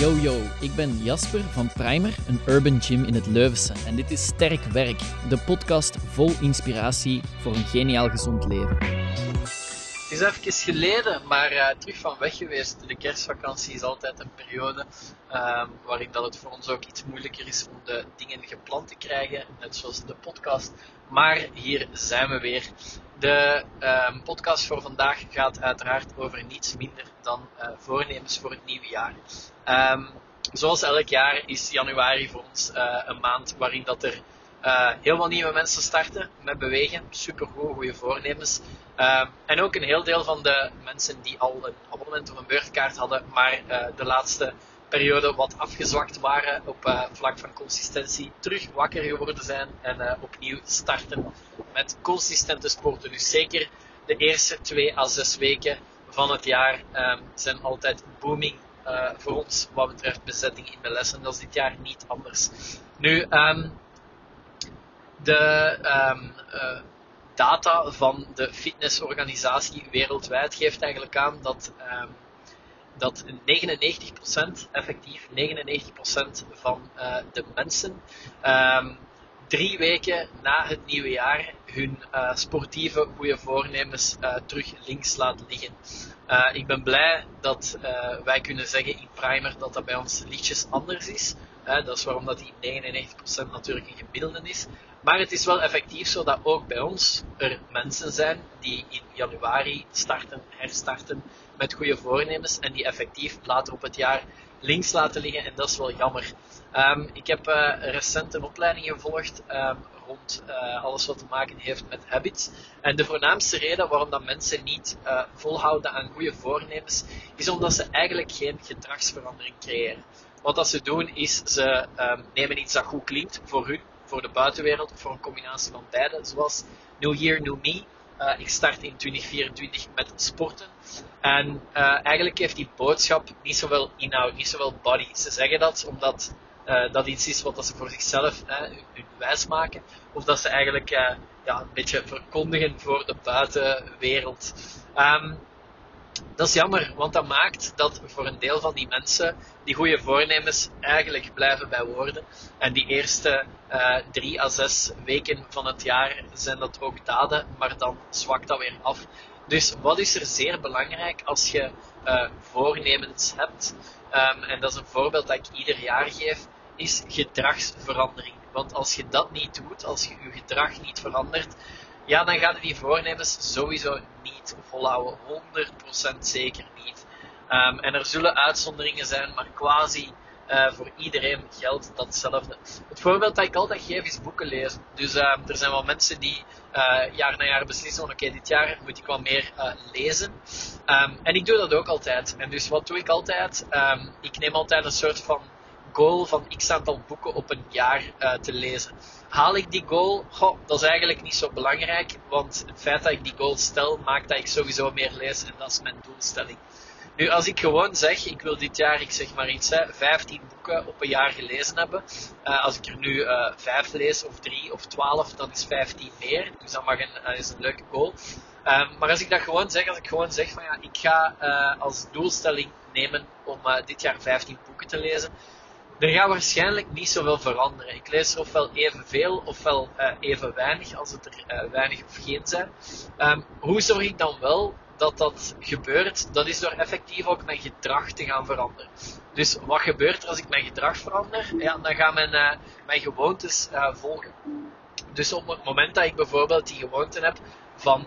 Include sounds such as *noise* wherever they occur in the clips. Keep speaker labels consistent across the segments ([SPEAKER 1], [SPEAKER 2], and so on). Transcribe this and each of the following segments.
[SPEAKER 1] Yo yo, ik ben Jasper van Primer, een urban gym in het Leuvense. En dit is Sterk Werk, de podcast vol inspiratie voor een geniaal gezond leven. Het is even geleden, maar uh, terug van weg geweest. De kerstvakantie is altijd een periode um, waarin dat het voor ons ook iets moeilijker is om de dingen gepland te krijgen, net zoals de podcast. Maar hier zijn we weer. De um, podcast voor vandaag gaat uiteraard over niets minder dan uh, voornemens voor het nieuwe jaar. Um, zoals elk jaar is januari voor ons uh, een maand waarin dat er heel veel nieuwe mensen starten met bewegen. Super goede voornemens. Uh, en ook een heel deel van de mensen die al een abonnement of een beurtkaart hadden, maar de laatste periode wat afgezwakt waren op vlak van consistentie, terug wakker geworden zijn en opnieuw starten met consistente sporten. Dus zeker de eerste twee à zes weken van het jaar um, zijn altijd booming voor ons wat betreft bezetting in de lessen. Dat is dit jaar niet anders. Nu, um, de um, uh, data van de fitnessorganisatie wereldwijd geeft eigenlijk aan dat, dat 99% effectief 99% van uh, de mensen drie weken na het nieuwe jaar hun uh, sportieve goede voornemens uh, terug links laat liggen. Uh, ik ben blij dat wij kunnen zeggen in Primer dat dat bij ons lichtjes anders is. Dat is waarom dat die 99% natuurlijk een gemiddelde is. Maar het is wel effectief zo dat ook bij ons er mensen zijn die in januari starten, herstarten met goede voornemens en die effectief later op het jaar links laten liggen en dat is wel jammer. Um, ik heb uh, recent een opleiding gevolgd um, rond uh, alles wat te maken heeft met habits. En de voornaamste reden waarom dat mensen niet uh, volhouden aan goede voornemens, is omdat ze eigenlijk geen gedragsverandering creëren. Wat dat ze doen is, ze um, nemen iets dat goed klinkt voor hun, voor de buitenwereld, voor een combinatie van beide, zoals New Year, New Me. Uh, ik start in 2024 met sporten. En uh, eigenlijk heeft die boodschap niet zoveel inhoud, niet zoveel body. Ze zeggen dat omdat uh, dat iets is wat ze voor zichzelf hun wijs maken. Of dat ze eigenlijk ja, een beetje verkondigen voor de buitenwereld. Um, dat is jammer, want dat maakt dat voor een deel van die mensen die goede voornemens eigenlijk blijven bij woorden. En die eerste uh, drie à zes weken van het jaar zijn dat ook daden, maar dan zwakt dat weer af. Dus wat is er zeer belangrijk als je uh, voornemens hebt? Um, en dat is een voorbeeld dat ik ieder jaar geef, is gedragsverandering. Want als je dat niet doet, als je je gedrag niet verandert, ja, dan gaan die voornemens sowieso niet volhouden. 100% zeker niet. Um, en er zullen uitzonderingen zijn, maar quasi uh, voor iedereen geldt datzelfde. Het voorbeeld dat ik altijd geef is boeken lezen. Dus uh, er zijn wel mensen die uh, jaar na jaar beslissen: oké, dit jaar moet ik wat meer lezen. Um, en ik doe dat ook altijd. En dus wat doe ik altijd? Ik neem altijd een soort van goal van x aantal boeken op een jaar te lezen. Haal ik die goal? Goh, dat is eigenlijk niet zo belangrijk, want het feit dat ik die goal stel, maakt dat ik sowieso meer lees en dat is mijn doelstelling. Nu, als ik gewoon zeg, ik wil dit jaar, ik zeg maar iets, hè, 15 boeken op een jaar gelezen hebben. Uh, als ik er nu uh, 5 lees, of 3 of 12, dan is 15 meer. Dus dat mag een, uh, is een leuke goal. Um, maar als ik dat gewoon zeg, als ik gewoon zeg van ja, ik ga als doelstelling nemen om dit jaar 15 boeken te lezen, er gaat waarschijnlijk niet zoveel veranderen. Ik lees er ofwel evenveel ofwel uh, even weinig, als het er uh, weinig of geen zijn. Um, hoe zorg ik dan wel dat dat gebeurt? Dat is door effectief ook mijn gedrag te gaan veranderen. Dus wat gebeurt er als ik mijn gedrag verander? Ja, dan gaan mijn, uh, mijn gewoontes volgen. Dus op het moment dat ik bijvoorbeeld die gewoonte heb van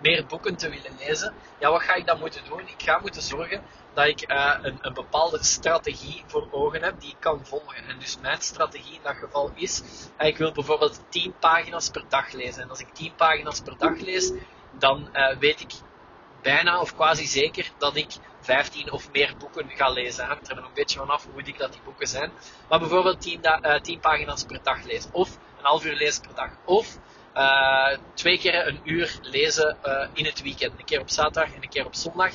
[SPEAKER 1] meer boeken te willen lezen, ja, wat ga ik dan moeten doen? Ik ga moeten zorgen dat ik uh, een, een, bepaalde strategie voor ogen heb die ik kan volgen. En dus mijn strategie in dat geval is, uh, ik wil bijvoorbeeld 10 pagina's per dag lezen. En als ik 10 pagina's per dag lees, dan uh, weet ik bijna of quasi zeker dat ik 15 of meer boeken ga lezen. Hangt er nog een beetje vanaf hoe dik dat die boeken zijn. Maar bijvoorbeeld 10, 10 pagina's per dag lezen. Of een half uur lezen per dag. Of twee keer een uur lezen in het weekend. Een keer op zaterdag en een keer op zondag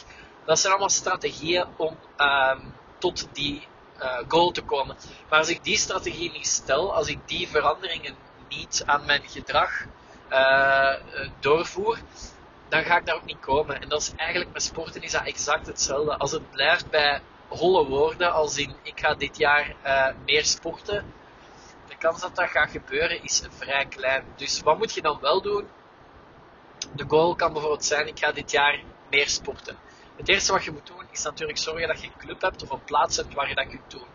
[SPEAKER 1] dat zijn allemaal strategieën om um, tot die uh, goal te komen. Maar als ik die strategie niet stel, als ik die veranderingen niet aan mijn gedrag uh, doorvoer, dan ga ik daar ook niet komen. En dat is eigenlijk met sporten is dat exact hetzelfde. Als het blijft bij holle woorden als in ik ga dit jaar meer sporten. De kans dat dat gaat gebeuren is vrij klein. Dus wat moet je dan wel doen? De goal kan bijvoorbeeld zijn ik ga dit jaar meer sporten. Het eerste wat je moet doen is natuurlijk zorgen dat je een club hebt of een plaats hebt waar je dat kunt doen.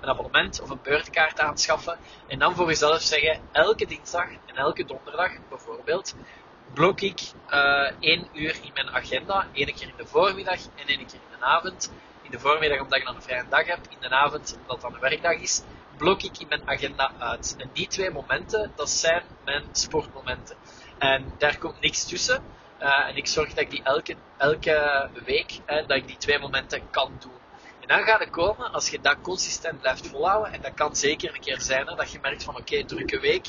[SPEAKER 1] Een abonnement of een beurtkaart aanschaffen en dan voor jezelf zeggen elke dinsdag en elke donderdag bijvoorbeeld blok ik uh, één uur in mijn agenda. Eén keer in de voormiddag en één keer in de avond. In de voormiddag omdat ik dan een vrije dag heb. In de avond omdat het dan een werkdag is. Blok ik in mijn agenda uit. En die twee momenten, dat zijn mijn sportmomenten. En daar komt niks tussen. Uh, en ik zorg dat ik die elke, elke week, dat ik die twee momenten kan doen. En dan gaat het komen, als je dat consistent blijft volhouden, en dat kan zeker een keer zijn, hè, dat je merkt van oké, drukke week,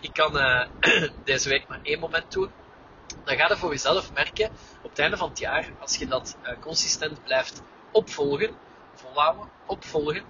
[SPEAKER 1] ik kan uh, *clears throat* deze week maar één moment doen, dan ga je voor jezelf merken op het einde van het jaar, als je dat uh, consistent blijft opvolgen, volhouden, opvolgen,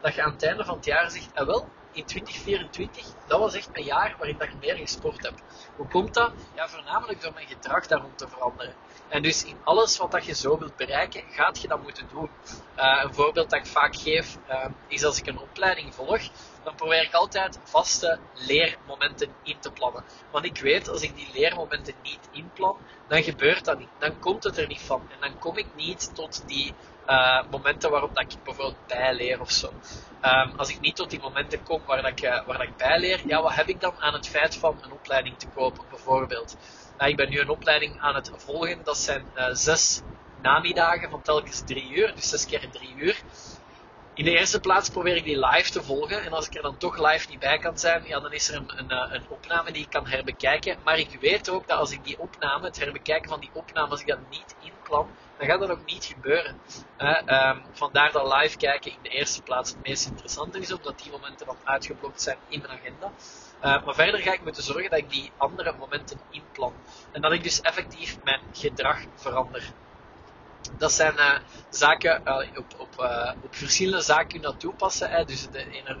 [SPEAKER 1] dat je aan het einde van het jaar zegt, ah wel, in 2024, dat was echt een jaar waarin je meer gesport hebt. Hoe komt dat? Ja, voornamelijk door mijn gedrag daarom te veranderen. En dus in alles wat dat je zo wilt bereiken, gaat je dat moeten doen. Uh, een voorbeeld dat ik vaak geef, uh, is als ik een opleiding volg, dan probeer ik altijd vaste leermomenten in te plannen. Want ik weet, als ik die leermomenten niet inplan, dan gebeurt dat niet. Dan komt het er niet van. En dan kom ik niet tot die uh, momenten waarop dat ik bijvoorbeeld bijleer of zo. Um, als ik niet tot die momenten kom waar, dat ik, uh, waar dat ik bijleer, ja, wat heb ik dan aan het feit van een opleiding te kopen, bijvoorbeeld? Uh, ik ben nu een opleiding aan het volgen, dat zijn zes namiddagen van telkens drie uur, dus zes keer drie uur. In de eerste plaats probeer ik die live te volgen. En als ik er dan toch live niet bij kan zijn, ja, dan is er een, een, een, opname die ik kan herbekijken. Maar ik weet ook dat als ik die opname, het herbekijken van die opname, als ik dat niet inplan, dan gaat dat ook niet gebeuren. Uh, vandaar dat live kijken in de eerste plaats het meest interessante is, omdat die momenten dan uitgeblokt zijn in mijn agenda. Uh, maar verder ga ik moeten zorgen dat ik die andere momenten inplan. En dat ik dus effectief mijn gedrag verander. Dat zijn uh, zaken, op, op, uh, op verschillende zaken kun je dat toepassen. Hè. Dus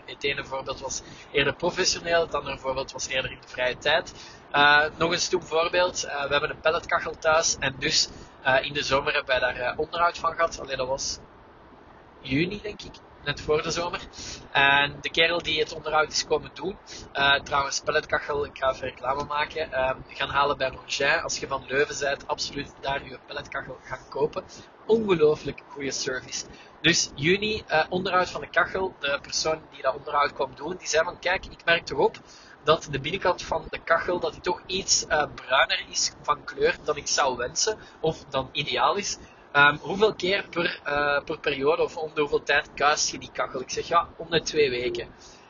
[SPEAKER 1] het ene voorbeeld was eerder professioneel, het andere voorbeeld was eerder in de vrije tijd. nog een stoem voorbeeld, we hebben een pelletkachel thuis en dus in de zomer hebben wij daar onderhoud van gehad. Alleen dat was juni, denk ik net voor de zomer. En de kerel die het onderhoud is komen doen, uh, trouwens, pelletkachel, ik ga even reclame maken, uh, gaan halen bij Longin. Als je van Leuven bent, absoluut daar je pelletkachel gaan kopen. Ongelooflijk goede service. Dus juni, uh, onderhoud van de kachel, de persoon die dat onderhoud kwam doen, die zei van, kijk, ik merk toch op dat de binnenkant van de kachel dat die toch iets uh, bruiner is van kleur dan ik zou wensen, of dan ideaal is. Um, hoeveel keer per, uh, per periode of om de hoeveel tijd kuist je die kachel? Ik zeg ja, om de twee weken.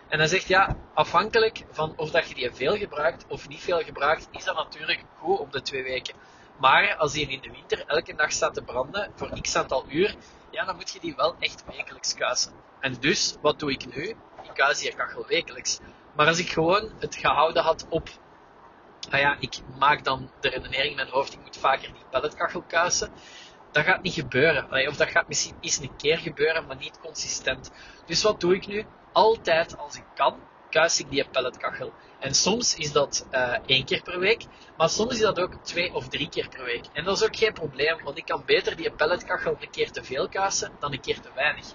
[SPEAKER 1] En dan zegt ja, afhankelijk van of dat je die veel gebruikt of niet veel gebruikt, is dat natuurlijk goed om de twee weken. Maar als die in de winter elke dag staat te branden voor x aantal uur, ja, dan moet je die wel echt wekelijks kuisen. En dus, wat doe ik nu? Ik kuis die kachel wekelijks. Maar als ik gewoon het gehouden had op, nou ja, ik maak dan de redenering in mijn hoofd, ik moet vaker die pelletkachel kuisen dat gaat niet gebeuren. Of dat gaat misschien eens een keer gebeuren, maar niet consistent. Dus wat doe ik nu? Altijd als ik kan, kuis ik die pelletkachel. En soms is dat uh, één keer per week, maar soms is dat ook twee of drie keer per week. En dat is ook geen probleem, want ik kan beter die pelletkachel een keer te veel kuisen dan een keer te weinig.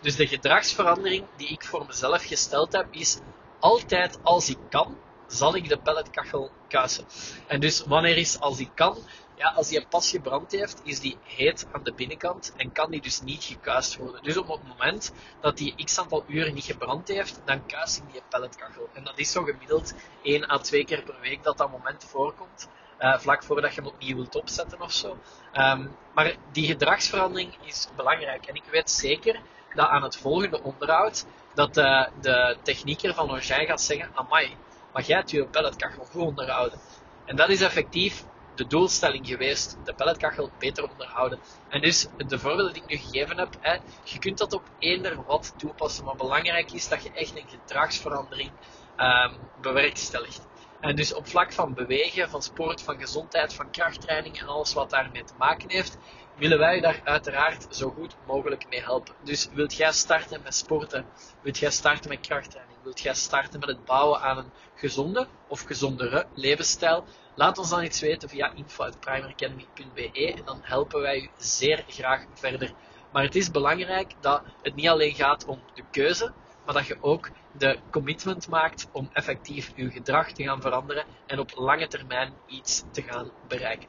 [SPEAKER 1] Dus de gedragsverandering die ik voor mezelf gesteld heb, is altijd als ik kan, zal ik de pelletkachel kuisen. En dus wanneer is als ik kan? ja, als die pas gebrand heeft, is die heet aan de binnenkant en kan die dus niet gekuist worden. Dus op het moment dat die x aantal uren niet gebrand heeft, dan kuist ik die pelletkachel. En dat is zo gemiddeld 1 à 2 keer per week dat dat moment voorkomt. Uh, vlak voordat je hem opnieuw wilt opzetten of zo. Um, maar die gedragsverandering is belangrijk. En ik weet zeker dat aan het volgende onderhoud, dat uh, de technieker van Longin gaat zeggen, amai, maar jij hebt je pelletkachel goed onderhouden. En dat is effectief de doelstelling geweest, de pelletkachel beter onderhouden. En dus, de voorbeelden die ik nu gegeven heb, je kunt dat op eender wat toepassen, maar belangrijk is dat je echt een gedragsverandering um, bewerkstelligt. En dus op vlak van bewegen, van sport, van gezondheid, van krachttraining en alles wat daarmee te maken heeft, willen wij daar uiteraard zo goed mogelijk mee helpen. Dus wilt jij starten met sporten? Wilt jij starten met krachttraining? Wilt jij starten met het bouwen aan een gezonde of gezondere levensstijl? Laat ons dan iets weten via info.primeracademy.be en dan helpen wij u zeer graag verder. Maar het is belangrijk dat het niet alleen gaat om de keuze, maar dat je ook de commitment maakt om effectief je gedrag te gaan veranderen en op lange termijn iets te gaan bereiken.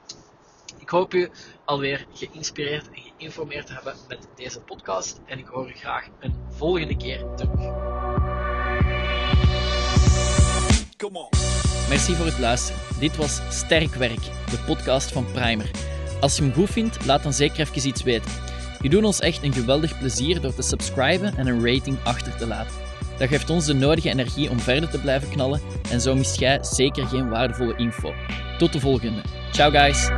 [SPEAKER 1] Ik hoop u alweer geïnspireerd en geïnformeerd te hebben met deze podcast en ik hoor u graag een volgende keer terug. Come on. Merci voor het luisteren. Dit was Sterk Werk, de podcast van Primer. Als je hem goed vindt, laat dan zeker even iets weten. Je doet ons echt een geweldig plezier door te subscriben en een rating achter te laten. Dat geeft ons de nodige energie om verder te blijven knallen en zo mist jij zeker geen waardevolle info. Tot de volgende. Ciao guys!